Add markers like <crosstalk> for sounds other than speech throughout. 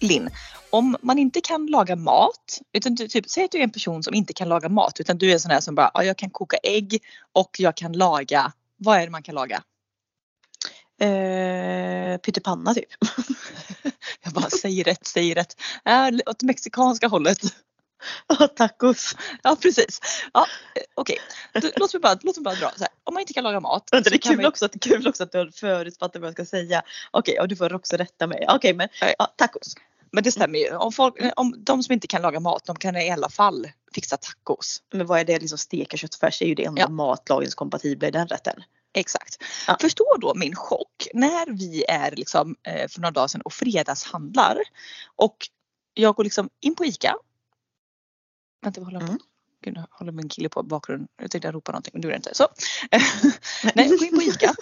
Linn, om man inte kan laga mat, utan du, typ, säg att du är en person som inte kan laga mat utan du är en sån här som bara, ja, jag kan koka ägg och jag kan laga, vad är det man kan laga? Eh, pyttipanna typ. <laughs> Jag bara, säg rätt, säg rätt. Äh, åt mexikanska hållet. <laughs> Ja, tacos. Ja precis. Ja, eh, Okej, okay. låt, mig bara, låt mig bara dra. Så här. Om man inte kan laga mat. Vänta, det, är kul vi- också, att, kul också att du har förutfattat vad jag ska säga. Okej, och du får också rätta mig. Okej, men Nej. ja, tacos. Men det stämmer ju. Om, folk, om de som inte kan laga mat, de kan i alla fall fixa tacos. Men vad är det liksom steka köttfärs är ju det enda Ja. matlagningskompatibla i den rätten. Exakt. Ja. Förstå då min chock när vi är liksom eh, för några dagar sedan och fredagshandlar. Och jag går liksom in på ICA. Vänta vad håller jag på? Mm. Gud, nu håller min kille på bakgrunden. Jag tänkte jag ropa någonting men det gjorde jag inte. Så. <laughs> Nej, jag går in på ICA.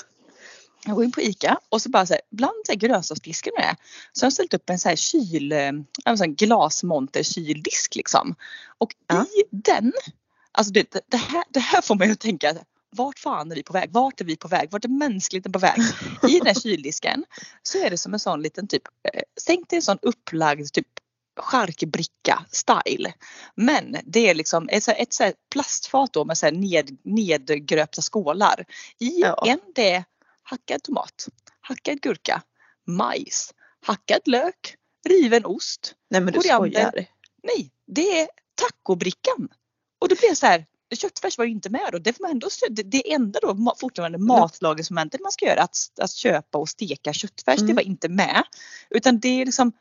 Jag går in på ICA och så bara så här, bland så här grönsaksdisken med så har jag ställt upp en så här kyl, eh, en sån glasmonter kyldisk liksom. Och Ja. i den, alltså det, det, här, det här får mig att tänka vart fan är vi på väg? Vart är vi på väg? Vart är mänskligheten på väg? I den här kyldisken så är det som en sån liten typ, eh, tänk dig en sån upplagd typ charkbricka style. Men det är liksom ett, ett här plastfat då med så här ned, nedgröpta skålar. I Ja. en det hackad tomat, hackad gurka, majs, hackad lök, riven ost. Nej men du Koriander. skojar. Nej, det är tacobrickan. Och då blir det så här, köttfärs var ju inte med då. Det, man ändå, det, det enda då fortfarande matlagningsmomentet man ska göra att, att köpa och steka köttfärs, det Mm. var inte med. Utan det är liksom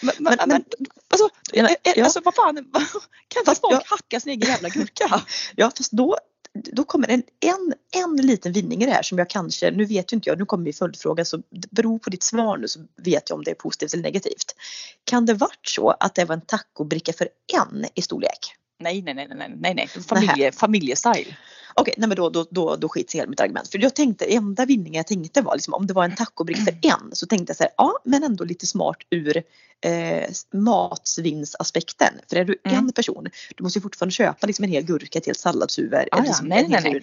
men, men, Men- alltså, Ja, eh, eh, ja. alltså vad fan, <laughs> kan inte folk jag- hacka sin egen jävla gurka? <laughs> Ja fast då, då kommer en, en, en liten vinning i det här som jag kanske, nu vet ju inte jag, nu kommer min följdfråga så det beror på ditt svar nu så vet jag om det är positivt eller negativt. Kan det varit så att det var en tacobricka för en i storlek? Nej, nej, nej, nej, nej, nej, Familje, familjestyle. Okej, nej men då, då, då, då skits hela mitt argument. För jag tänkte, enda vinningen jag tänkte var liksom, om det var en tacobricka för en så tänkte jag så här, ja men ändå lite smart ur eh, matsvinnsaspekten. För är du Mm. en person, du måste ju fortfarande köpa liksom en hel gurka, ett helt salladshuvud. Ah, liksom nej, nej, nej.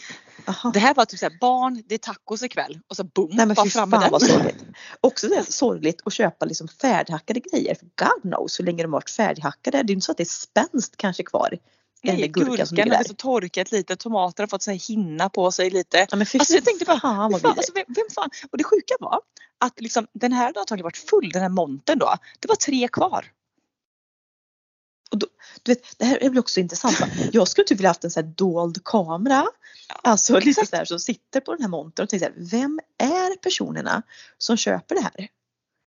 Det här var typ såhär, barn, det är tacos ikväll. Och så boom, Nej men bara fram med vad den. sorgligt. Också det sorgligt att köpa liksom färdighackade grejer. För God knows hur länge de har varit färdighackade. Det är inte så att det är spänst kanske kvar. Där Nej, gurkan som ligger där. så torkat lite, tomater har fått så hinna på sig lite. Ja, men Alltså jag tänkte bara, fan vad fan, alltså, vem, vem fan? Och det sjuka var att liksom, den här hade antagligen varit full, den här montern då. Det var tre kvar. Du vet, det här är väl också intressant. va? Jag skulle typ vilja haft en sån här dold kamera. Alltså lite exakt. så här som sitter på den här montern och tänker så här, vem är personerna som köper det här?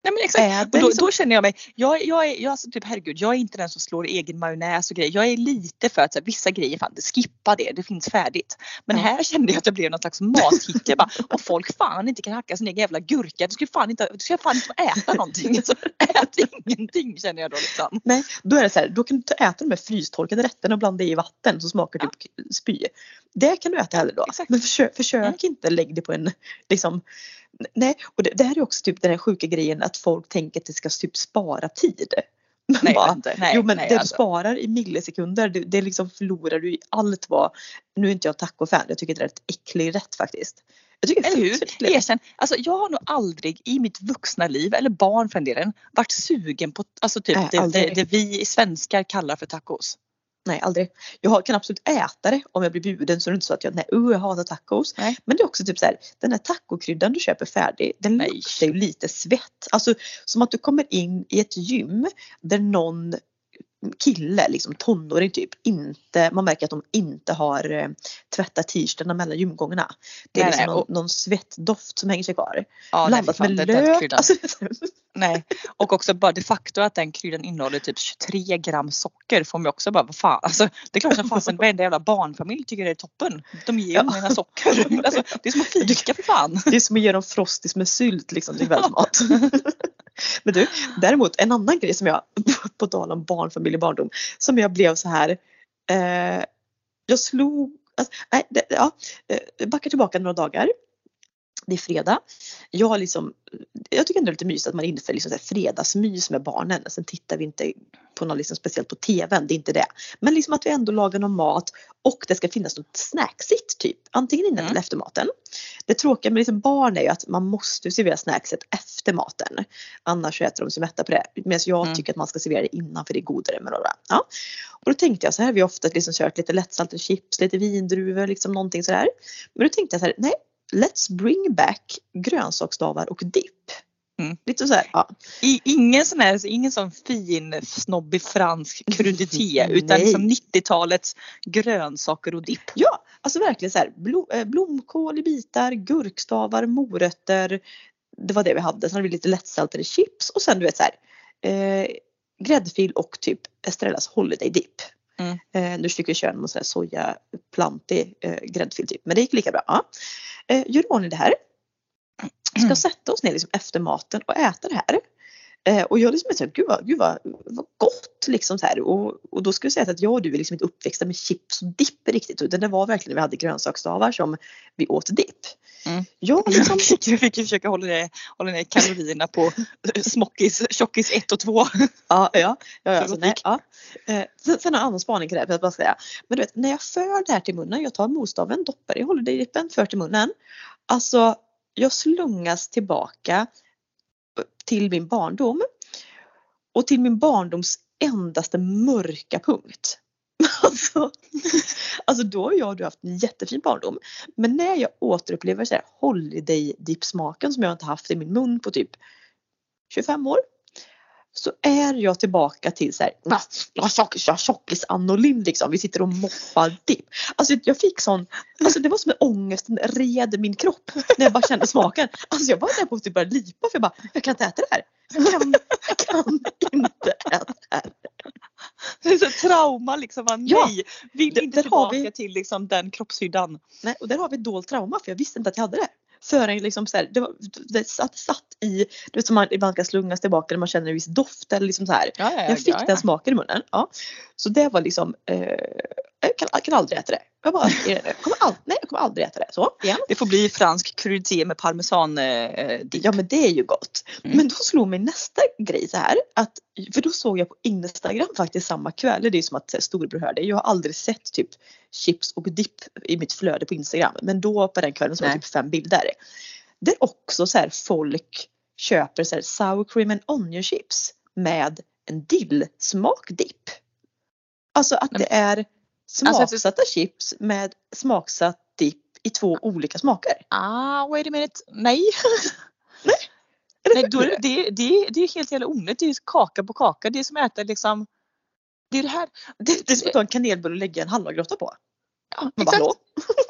Nej men exakt. Och då, liksom, då känner jag mig, jag, jag är, jag, alltså, typ herregud, jag är inte den som slår egen majonnäs och grejer. Jag är lite för att så här, vissa grejer, fan, skippa det, det finns färdigt. Men Ja. här kände jag att jag blev någon slags mathicka. Jag bara, Om folk fan inte kan hacka sin egen jävla gurka, då ska fan inte, då ska fan inte få äta någonting. Så ät ingenting känner jag då liksom. nej, då är det så här, då kan du ta- äta de här frystorkade rätterna och blanda i vatten som smakar typ spy. Det kan du äta hellre då. exakt. Men försök, försök Mm. inte lägga det på en liksom Nej, och det, det här är också typ den här sjuka grejen att folk tänker att det ska typ spara tid. <laughs> Man Nej, bara, inte. nej, jo men nej, det alltså. du sparar i millisekunder det, det liksom förlorar du i allt vad, nu är inte jag tacofan, jag tycker det är ett äcklig rätt faktiskt. Jag tycker Eller hur? Erkänn, alltså jag har nog aldrig i mitt vuxna liv, eller barn för den delen, varit sugen på alltså typ Nej, det, det, det vi svenskar kallar för tacos. Nej aldrig. Jag kan absolut äta det om jag blir bjuden så är det inte så att jag, nej uh, jag hatar tacos. Nej. Men det är också typ så här, den här tacokryddan du köper färdig, den Nej. luktar ju lite svett. Alltså som att du kommer in i ett gym där någon kille, liksom tonåring typ, inte, man märker att de inte har eh, tvättat t-shirtarna mellan gymgångarna. Det är Nej, liksom nej, någon, och- någon svettdoft som hänger sig kvar. Ja, nej, Blandat för fan, med lök. Alltså, <laughs> Nej. Och också bara det faktum att den kryddan innehåller typ 23 gram socker får mig också bara, vad fan. Alltså, det är klart som fasen varenda jävla barnfamilj tycker det är toppen. De ger ju Ja. mina socker. <laughs> Alltså, det är som att fika för fan. Det är som att ge dem frostis med sylt liksom till kvällsmat. <laughs> Men du, däremot en annan grej som jag, på tal om barnfamilj och barndom, som jag blev så här. Eh, jag slog, alltså, nej, det, ja, eh, backar tillbaka några dagar. Det är fredag. Jag, liksom, jag tycker ändå det är lite mysigt att man inför liksom så här fredagsmys med barnen. Sen tittar vi inte på något liksom speciellt på TVn, det är inte det. Men liksom att vi ändå lagar någon mat och det ska finnas något snacksigt typ. Antingen innan Mm. eller efter maten. Det tråkiga med liksom barn är ju att man måste servera snackset efter maten. Annars så äter de sig mätta på det. Medan jag Mm. tycker att man ska servera det innan för det är godare med några. Ja. Och då tänkte jag så här har vi ofta liksom kört lite lättsaltade chips, lite vindruvor, liksom någonting sådär. Men då tänkte jag så här, nej, let's bring back grönsaksstavar och dipp. Mm. Lite så här, ja. I, ingen sån här, ingen sån fin snobbig fransk krudité <laughs> utan liksom 90-talets grönsaker och dipp. Ja, alltså verkligen så här blom, eh, blomkål i bitar, gurkstavar, morötter. Det var det vi hade. Sen hade vi lite lättsaltade chips och sen du vet så här eh, gräddfil och typ Estrellas Holiday Dip. Mm. Eh, nu försöker vi köra någon sån här sojaplantig eh, gräddfil typ. Men det gick lika bra. Ja. Eh, gör ordning det här. Ska sätta oss ner liksom efter maten och äta det här. Eh, och jag liksom här, gud vad, gud vad, vad gott liksom så här. Och, och då ska jag säga att jag och du är liksom inte uppväxta med chips och dipp riktigt. Utan det var verkligen när vi hade grönsaksstavar som vi åt dipp. Mm. Jag <laughs> liksom, Vi fick ju försöka hålla ner, hålla ner kalorierna på smockis, tjockis 1 och 2. ja, ja, ja, ja, Så så gott nej, gick. ja. Eh, sen, sen en annan spaning till det här, jag bara säga. Men du vet, när jag för det här till munnen, jag tar motstaven, doppar i holiday-dippen, för till munnen. Alltså, jag slungas tillbaka till min barndom. Och till min barndoms endaste mörka punkt. <laughs> Alltså, alltså då har jag och du haft en jättefin barndom. Men när jag återupplever så här holiday dip smaken som jag inte haft i min mun på typ 25 år. Så är jag tillbaka till så här, "Va? jag har tjock- jag har och Linn liksom. Vi sitter och moppar dipp. Alltså jag fick sån, alltså det var som en ångesten red min kropp när jag bara kände smaken. Alltså jag var där på att typ börja lipa för jag bara, jag kan inte äta det här. Jag kan, jag kan inte äta det här. Det är så trauma liksom. Bara, Ja, nej, vill inte tillbaka vi- till liksom den kroppshyddan. Nej, och där har vi ett dolt trauma för jag visste inte att jag hade det. Förrän liksom så här, det, var, det satt, satt i, du vet som man ibland kan slungas tillbaka när man känner en viss doft eller liksom så här. Ja, ja, Jag fick den smaken i munnen. Ja. Så det var liksom, eh, jag kan, kan aldrig äta det. Jag bara, jag kommer, all, nej, jag kommer aldrig äta det. Så igen. Det får bli fransk krudité med parmesan eh. Ja men det är ju gott. Mm. Men då slog mig nästa grej så här. Att, för då såg jag på Instagram faktiskt samma kväll. Det är som att här, storebror hörde. Jag har aldrig sett typ chips och dipp i mitt flöde på Instagram. Men då på den kvällen så var det typ fem bilder. Där också så här folk köper så här sour cream and onion chips med en dillsmak dipp. Alltså att det är Alltså, smaksatta chips med smaksatt dipp i två olika smaker. Ah, wait a minute. Nej. <laughs> Nej hur? då är det, det, det, är helt jävla onödigt. Det är kaka på kaka. Det är som att äta liksom. Det är det här. Det, det är som att ta en kanelbulle och lägga en hallongrotta på. Ja, exakt. hallå?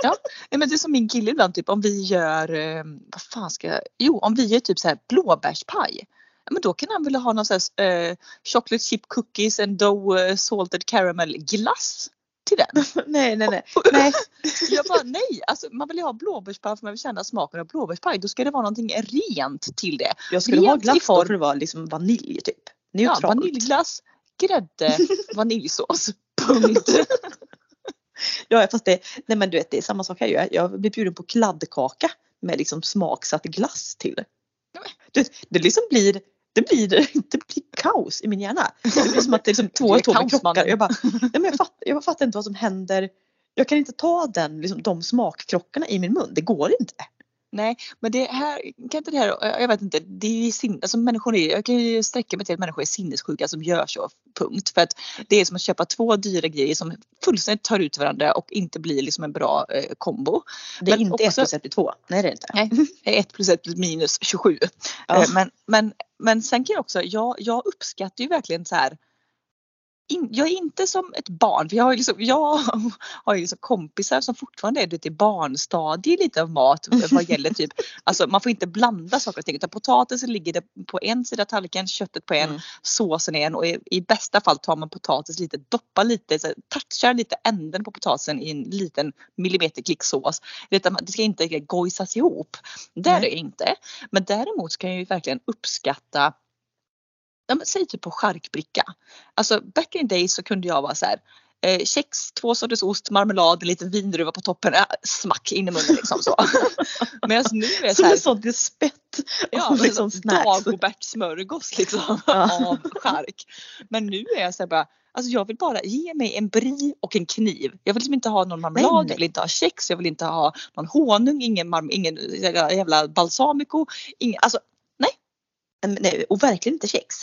<laughs> Nej, men det är som min kille ibland typ om vi gör, eh, vad fan ska jag, jo om vi gör typ så här blåbärspaj. Ja, men då kan han väl ha någon sån här eh, chocolate chip cookies and dough eh, salted caramel glass till den. <laughs> nej, nej, nej. <laughs> nej. Jag bara nej, alltså man vill ju ha blåbärspaj för man vill känna smaken av blåbärspaj. Då ska det vara någonting rent till det. Jag skulle ha Rent i glass då för det var liksom vanilj typ. Ja, Neutralt. vaniljglass, grädde, <laughs> vaniljsås. Punkt. Ja, fast det, nej men du vet det är samma sak här ju. Jag blir bjuden på kladdkaka med liksom smaksatt glass till. Ja, vet, det liksom blir det blir, det blir kaos i min hjärna. Det blir som att det är liksom <laughs> två atomer krockar. Jag, bara, nej men jag, fattar, jag fattar inte vad som händer. Jag kan inte ta den, liksom, de smakkrockarna i min mun. Det går inte. Nej, men det här, kan inte det här, jag vet inte, det är sin, alltså människor är, jag kan ju sträcka mig till att människor är sinnessjuka som gör så, punkt. För att det är som att köpa två dyra grejer som fullständigt tar ut varandra och inte blir liksom en bra eh, kombo. Det är Men inte också- 1 plus 1 blir 2. Nej det är det inte. Nej, 1 plus 1 minus 27. Ja. Eh, Men, men, men sen kan jag också, jag, jag uppskattar ju verkligen så här in, jag är inte som ett barn, för jag har ju liksom, jag <laughs> har ju liksom kompisar som fortfarande är i barnstadie lite av mat <laughs> vad gäller typ, alltså man får inte blanda saker och ting utan potatisen ligger på en sida tallriken, köttet på en, Mm. såsen är en och i, i bästa fall tar man potatis lite, doppar lite, så touchar lite änden på potatisen i en liten millimeterklick sås. Det, det ska inte gojsas ihop. Det är det inte. Men däremot ska jag ju verkligen uppskatta Ja, men säg typ på charkbricka. Alltså back in days så kunde jag vara så här. eh, kex, två sorters ost, marmelad, en liten vindruva på toppen. Äh, smack in i munnen liksom så. <laughs> Medan nu är det så Som här, en sån spett ja, liksom liksom snacks. Dagobert smörgås liksom Ja. av chark. Men nu är jag så här bara, alltså jag vill bara ge mig en brie och en kniv. Jag vill liksom inte ha någon marmelad, Nej, jag vill inte ha kex, jag vill inte ha någon honung, ingen, marm- ingen jävla, balsamico. Ingen, alltså Nej, och verkligen inte kex.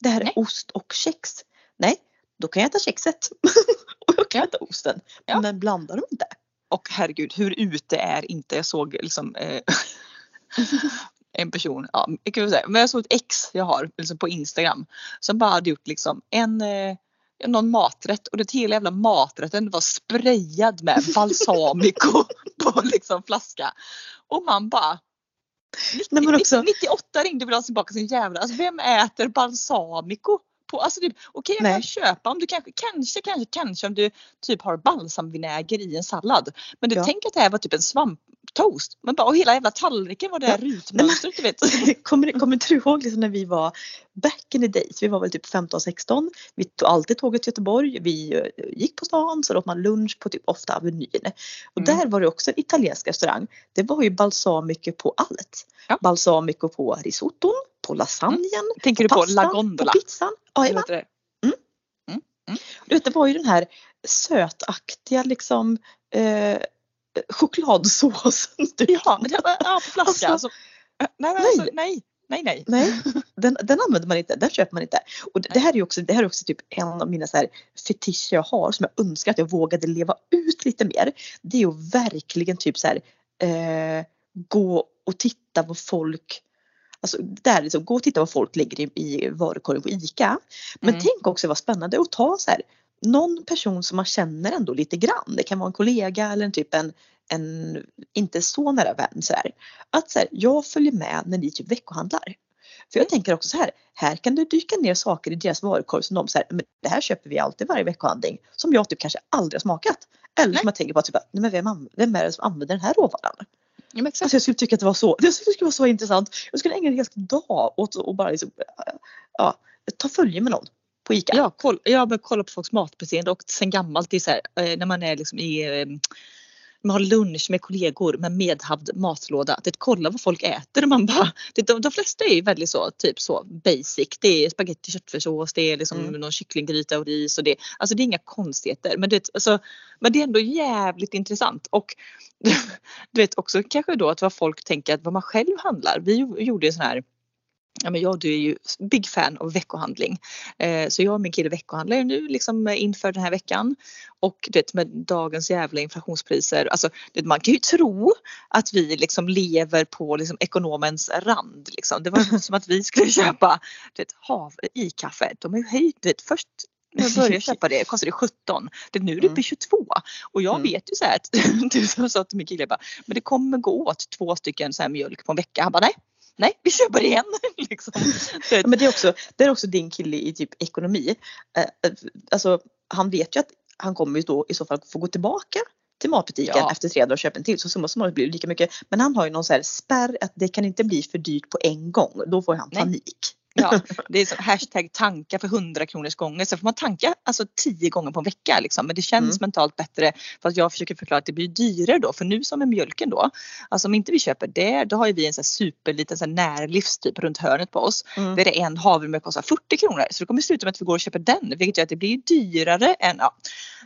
Det här är Nej. ost och kex. Nej, då kan jag äta kexet. <laughs> och jag kan äta osten. Ja. Men blanda dem inte. Och herregud, hur ute är inte, jag såg liksom eh, <laughs> en person, ja, jag kan säga, men jag såg ett ex jag har liksom på Instagram som bara hade gjort liksom en eh, någon maträtt och det hela jävla maträtten var sprayad med <laughs> balsamico på liksom flaska. Och man bara 90, Nej, men också- 98 ringde vill ha tillbaka sin jävla, alltså vem äter balsamico? På, alltså typ, okej jag kan köpa om du kanske, kanske, kanske, kanske om du typ har balsamvinäger i en sallad. Men du Ja. tänk att det här var typ en svamptoast. Men bara, och hela jävla tallriken var det här Ja. rutmönstret du vet. <laughs> kommer, kommer du ihåg liksom när vi var back in the days? Vi var väl typ 15-16. Vi tog alltid tåget till Göteborg. Vi eh, gick på stan så åt man lunch på typ ofta Avenyn. Och Mm. där var det också en italiensk restaurang. Det var ju balsamico på allt. Ja. Balsamico på risotton, på lasagnen, Tänker du på pastan, La Gondola? på pizzan. Ja, jajamän. heter det? Du vet, det var ju den här sötaktiga liksom eh, chokladsåsen. Typ. Ja, var, ja på flaska. Alltså, Alltså, nej, nej, nej. alltså, nej, nej, nej. Nej, den, den använder man inte, den köper man inte. Och det, det här är också, det här är också typ en av mina så här fetischer jag har som jag önskar att jag vågade leva ut lite mer. Det är ju verkligen typ så här eh, gå och titta vad folk Alltså det här liksom, gå och titta vad folk lägger i, i varukorgen på ICA. Men Mm. tänk också vad spännande att ta så här någon person som man känner ändå lite grann. Det kan vara en kollega eller en typ en, en inte så nära vän så här. Att så här, jag följer med när ni typ veckohandlar. För jag tänker också så här, här kan det dyka ner saker i deras varukorg som de säger, men det här köper vi alltid varje veckohandling. Som jag typ kanske aldrig har smakat. Eller som jag tänker på typ, nej men vem, vem är det som använder den här råvaran? Ja. Alltså jag skulle tycka att det var så, <laughs> jag skulle tycka det var så intressant. Jag skulle ägna en hel dag åt att bara liksom, ja, ta följe med någon på ICA. Ja, koll, ja men kolla på folks matbeteende och sen gammalt det är så här, eh, när man är liksom i eh, man har lunch med kollegor med medhavd matlåda. Att kolla vad folk äter och man bara, <laughs> det, de, de flesta är ju väldigt så, typ så basic. Det är spaghetti köttfärssås, det är liksom Mm. någon kycklinggryta och ris och det, alltså det är inga konstigheter. Men det, alltså, men det är ändå jävligt intressant och <laughs> du vet också kanske då att vad folk tänker att vad man själv handlar. Vi gjorde en sån här Ja, men jag du är ju big fan av veckohandling. Eh, så jag och min kille veckohandlar ju nu liksom eh, inför den här veckan. Och du vet med dagens jävla inflationspriser. Alltså, vet, man kan ju tro att vi liksom lever på liksom ekonomens rand. Liksom. Det var <laughs> som att vi skulle köpa du vet, hav i kaffe. De har ju höjt. Du vet, först när jag började köpa det kostade det 17. Det nu är det uppe i 22. Och jag Mm. vet ju så här att <laughs> du sa till min kille bara, men det kommer gå åt två stycken så här mjölk på en vecka. Han bara nej. Nej, vi köper igen. <laughs> liksom. Ja, men det är, också, det är också din kille i typ ekonomi. Eh, eh, alltså, han vet ju att han kommer ju då i så fall få gå tillbaka till matbutiken Ja. efter tre dagar och köpa en till. Så summa summarum blir det lika mycket. Men han har ju någon så här spärr att det kan inte bli för dyrt på en gång. Då får han Nej. Ja, det är som hashtag tanka för 100 kronors gånger. Så får man tanka alltså 10 gånger på en vecka liksom. Men det känns Mm. mentalt bättre för att jag försöker förklara att det blir dyrare då. För nu som med mjölken då. Alltså om inte vi köper det då har ju vi en så här superliten så här närlivs typ runt hörnet på oss. Mm. Där det är en havremjölk kostar 40 kronor. Så det kommer sluta med att vi går och köper den. Vilket gör att det blir dyrare än, ja,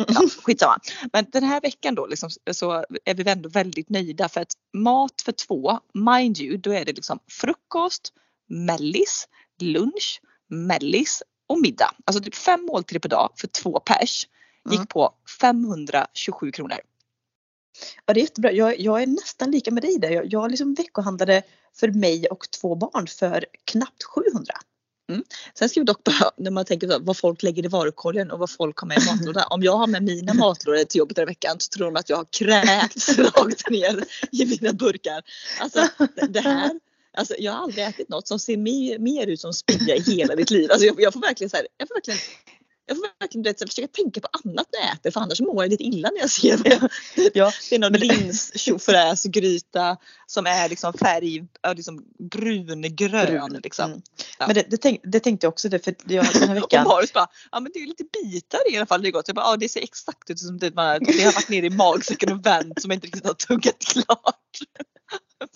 ja skitsamma. Men den här veckan då liksom, så är vi ändå väldigt nöjda för att mat för två, mind you, då är det liksom frukost, mellis, lunch, mellis och middag. Alltså typ fem måltider per dag för två pers. Gick Mm. på 527 kronor. Ja, det är jättebra. Jag, jag är nästan lika med dig där. Jag, jag liksom veckohandlade för mig och två barn för knappt 700. Sen ska vi dock bara, när man tänker så, vad folk lägger i varukorgen och vad folk har med i <laughs> matlådan. Om jag har med mina matlådor till jobbet den veckan så tror de att jag har kräkts <laughs> rakt ner i mina burkar. Alltså det här, alltså jag har aldrig ätit något som ser mer, mer ut som spya i hela mitt liv. Alltså jag, jag får verkligen så här, jag får verkligen jag får verkligen vet, försöka tänka på annat när jag äter för annars mår jag lite illa när jag ser det. Ja, Det är någon linstjofräsgryta som är liksom färg liksom brungrön. Brun. Liksom. Mm. Ja. Men det, det, tänk, det tänkte jag också det för jag, den här <laughs> Och veckan. Marius bara, ja men det är lite bitar i alla fall det är gott. Jag bara, ja det ser exakt ut som det, man, det har varit nere i magsäcken och vänt som jag inte riktigt har tuggat klart.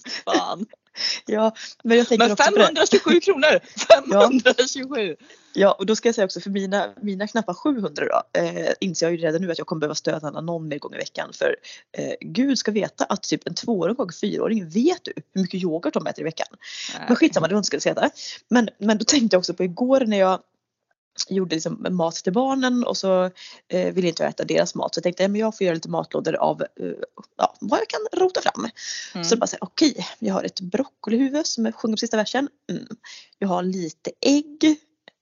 <laughs> Fan. <laughs> Ja, men jag tänker Men också på det. 527 kronor! <laughs> 527! Ja, och då ska jag säga också för mina, mina knappa 700 då eh, inser jag ju redan nu att jag kommer behöva stödhandla någon mer gång i veckan för eh, gud ska veta att typ en tvååring och fyraåring vet du hur mycket yoghurt de äter i veckan. Men skitsamma, det var inte skulle säga där. Men, men då tänkte jag också på igår när jag gjorde liksom mat till barnen och så eh, ville inte jag äta deras mat så jag tänkte att jag får göra lite matlådor av eh, ja, vad jag kan rota fram. Mm. Så bara säga okej, jag har ett broccolihuvud som sjunger på sista versen. Mm. Jag har lite ägg.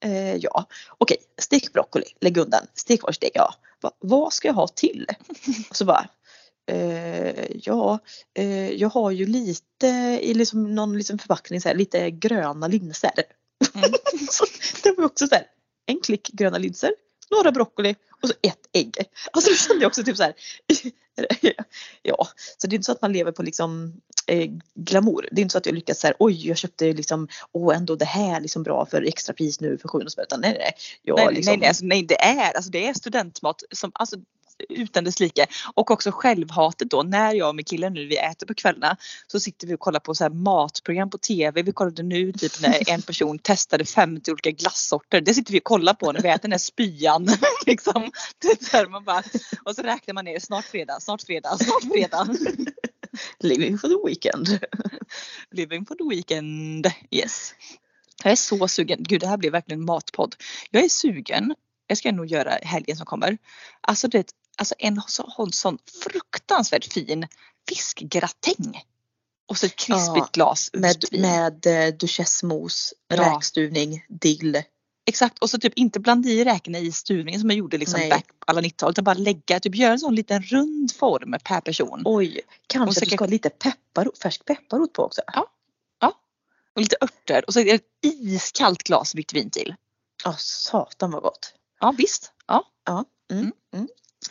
Eh, ja, okej, stek broccoli, lägg undan. Stek var steg, ja. Va, vad ska jag ha till? <laughs> Så bara Eh, ja, eh, jag har ju lite i liksom någon liksom förpackning så här, lite gröna linser. Mm. <laughs> så det var också så här, en klick gröna linser, några broccoli och så ett ägg. Alltså det kände jag också typ så här. <laughs> ja, så det är inte så att man lever på liksom eh, glamour. Det är inte så att jag lyckats så här, oj jag köpte liksom, åh ändå det här liksom bra för extrapris nu för 700 spänn. Utan nej nej. Jag, nej, liksom, nej, nej, alltså, nej det är, alltså, det är studentmat som, alltså, utan dess like. Och också självhatet då när jag och min kille nu vi äter på kvällarna så sitter vi och kollar på så här matprogram på TV. Vi kollade nu typ när en person testade 50 olika glassorter. Det sitter vi och kollar på när vi äter den här spyan. <laughs> liksom. det är så man bara, och så räknar man ner snart fredag, snart fredag, snart fredag. Living for the weekend. Living for the weekend. Yes. Jag är så sugen. Gud det här blir verkligen en matpodd. Jag är sugen. Jag ska nog göra helgen som kommer. Alltså det alltså en sån, sån fruktansvärt fin fiskgratäng. Och så ett krispigt Ja, glas Med, med eh, duchessmos, Ja. räkstuvning, dill. Exakt och så typ inte blanda i räkorna i stuvningen som jag gjorde liksom Nej. back alla 90-talet utan bara lägga, typ göra en sån liten rund form per person. Oj, kanske Och att du ska ha lite pepparrot, färsk pepparrot på också. Och lite örter och så ett iskallt glas vitt vin till. Ja, satan vad gott. Ja visst. Ja. Mm. Mm. Mm.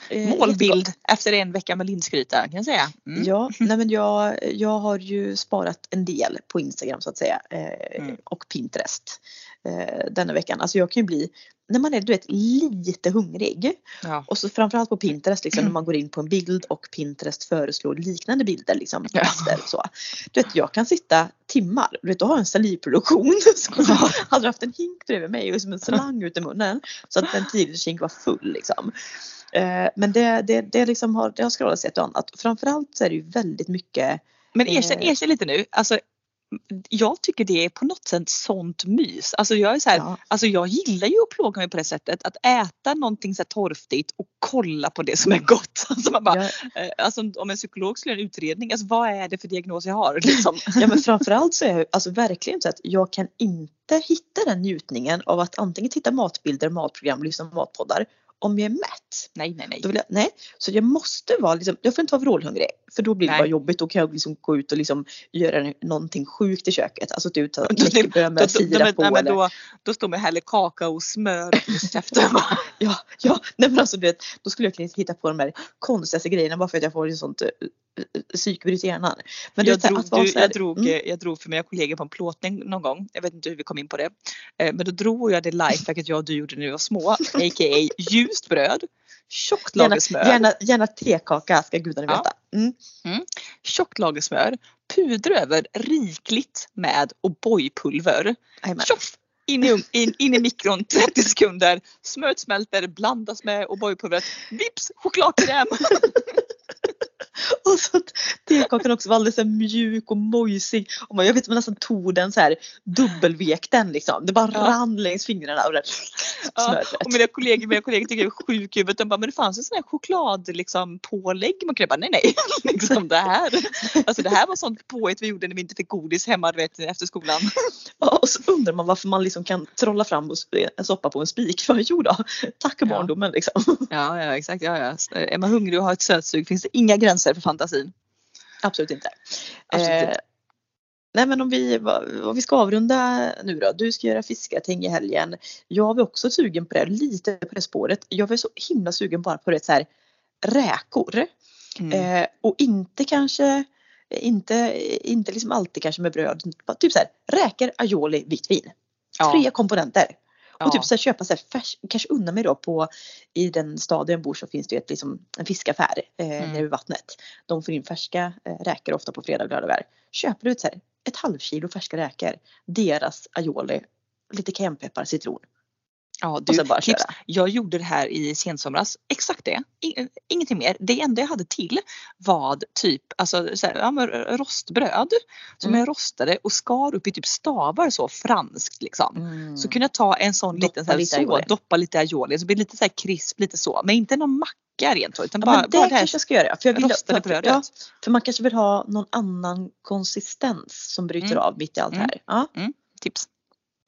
Eh. Målbild efter en vecka med linsgryta kan jag säga. Mm. Ja, <laughs> nej men jag, jag har ju sparat en del på Instagram så att säga eh, Mm. och Pinterest eh, denna veckan. Alltså jag kan ju bli, när man är du vet lite hungrig Ja. och så framförallt på Pinterest liksom när man går in på en bild och Pinterest föreslår liknande bilder liksom. Ja. Så. Du vet jag kan sitta timmar, du vet du har en salivproduktion. <laughs> Så Ja. hade haft en hink bredvid mig och som en slang ut i munnen så att den tidigare hink var full liksom. Eh, Men det, det, det, liksom har, det har scrollats ett och annat. Framförallt så är det ju väldigt mycket Men erkänn, Eh. erkänn lite nu. Alltså, jag tycker det är på något sätt sånt mys. Alltså jag, är så här, Ja. alltså jag gillar ju att plåga mig på det sättet. Att äta någonting så torftigt och kolla på det som är gott. <laughs> Alltså man bara, Ja, eh, alltså om en psykolog skulle göra en utredning, alltså vad är det för diagnos jag har? <laughs> Liksom. ja men framförallt så är jag alltså verkligen så att jag kan inte hitta den njutningen av att antingen titta matbilder, matprogram, lyssna på matpoddar om jag är mätt. Nej, nej, nej. Jag, nej, så jag måste vara liksom, jag får inte vara vrålhungrig för då blir det Nej. bara jobbigt. Då kan jag liksom gå ut och liksom göra någonting sjukt i köket. Alltså typ <laughs> Då- då- knäckebröd med sirap på. nej, men då, då står man häller kakao och smör i <laughs> käften. Ja, ja, nej men alltså du vet, då skulle jag kunna hitta på de här konstigaste grejerna bara för att jag får ett sånt uh, psykbryt hjärnan. Men jag, här, drog, att vara du, jag, drog, mm. eh, jag drog för mina kollegor på en plåtning någon gång. Jag vet inte hur vi kom in på det. Eh, Men då drog jag det lifehacket jag och du gjorde när vi var små. <laughs> A.k.a. ljust bröd. Tjockt lager smör. gärna, gärna tekaka ska gudarna Ja. veta. Mm. Tjockt lager smör. Pudra över rikligt med O'boy-pulver. Tjoff! In i, ugn- in, in i mikron 30 sekunder. Smöret smälter, blandas med O'boy-pulvret. Vips! Chokladkräm! <laughs> <laughs> Och så att tekakan också var alldeles mjuk och mojsig. Och man, jag vet man nästan tog den så här dubbelvek den liksom. Det bara Ja. rann längs fingrarna och det Ja, och mina kollegor, mina kollegor tycker jag är sjuk i huvudet. De bara, men det fanns en sån här choklad liksom, pålägg. Man kunde bara, nej nej. <laughs> liksom det här. Alltså det här var sånt påhitt vi gjorde när vi inte fick godis hemma vet, efter skolan. Ja, Och så undrar man varför man liksom kan trolla fram en soppa på en spik. För jo då, tack Ja. barndomen liksom. Ja, ja exakt. Ja, ja. Är man hungrig och har ett sötsug finns det inga gränser för fantasin. Absolut inte. Absolut Eh, inte. Nej men om vi, om vi ska avrunda nu då. Du ska göra fiskating i helgen. Jag var också sugen på det, lite på det spåret. Jag var så himla sugen bara på det så här räkor. Mm. Eh, och inte kanske, inte, inte liksom alltid kanske med bröd. Typ så här räkor, aioli, vitt vin. Ja. Tre komponenter. Ja. Och typ så här, köpa så här färs, kanske unna mig då på i den staden jag bor så finns det ju ett, liksom, en fiskaffär eh, Mm. nere vid vattnet. De får in färska eh, räkor ofta på fredag och lördagar. Köper du ett, så här, ett halvkilo färska räkor, deras aioli, lite cayennepeppar, citron Ja, och du, sen bara tips. köra. Jag gjorde det här i sensomras. Exakt det. Ingenting mer. Det enda jag hade till var typ alltså, så här, ja, rostbröd som Mm. jag rostade och skar upp i typ stavar så franskt liksom. Mm. Så kunde jag ta en sån Doppa liten så här, lite så, aioli. doppa lite aioli så blir det lite så här krisp lite så. Men inte någon macka rent utan ja, bara, det bara det här kanske jag ska göra. För, jag vill, rostade för, brödet. ja, för man kanske vill ha någon annan konsistens som bryter Mm. av mitt i allt Mm. här. Ja, Tips.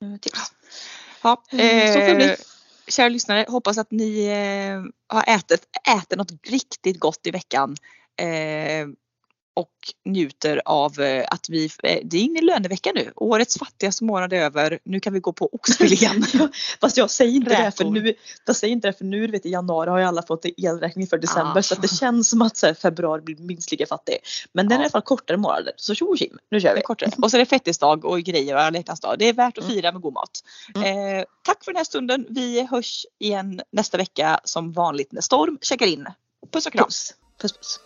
eh, tips. Ja, Mm, så får det bli. eh, kära lyssnare, hoppas att ni eh, har ätit, ätit något riktigt gott i veckan. Eh, och njuter av eh, att vi, eh, det är inne i lönevecka nu. Årets fattigaste månad är över. Nu kan vi gå på oxfilén. <laughs> Fast jag säger inte det för nu, jag säger inte det för nu vet, i januari har ju alla fått elräkning för december Ah. så det känns som att här, februari blir minst lika fattig. Men den är Ja. i alla fall kortare månader så tjo tjim, nu kör vi. är kortare. Och så är det fettisdag och grejer och alla dag. Det är värt att Mm. fira med god mat. Mm. Eh, tack för den här stunden. Vi hörs igen nästa vecka som vanligt när Storm checkar in. Puss och kram. Puss. Puss puss.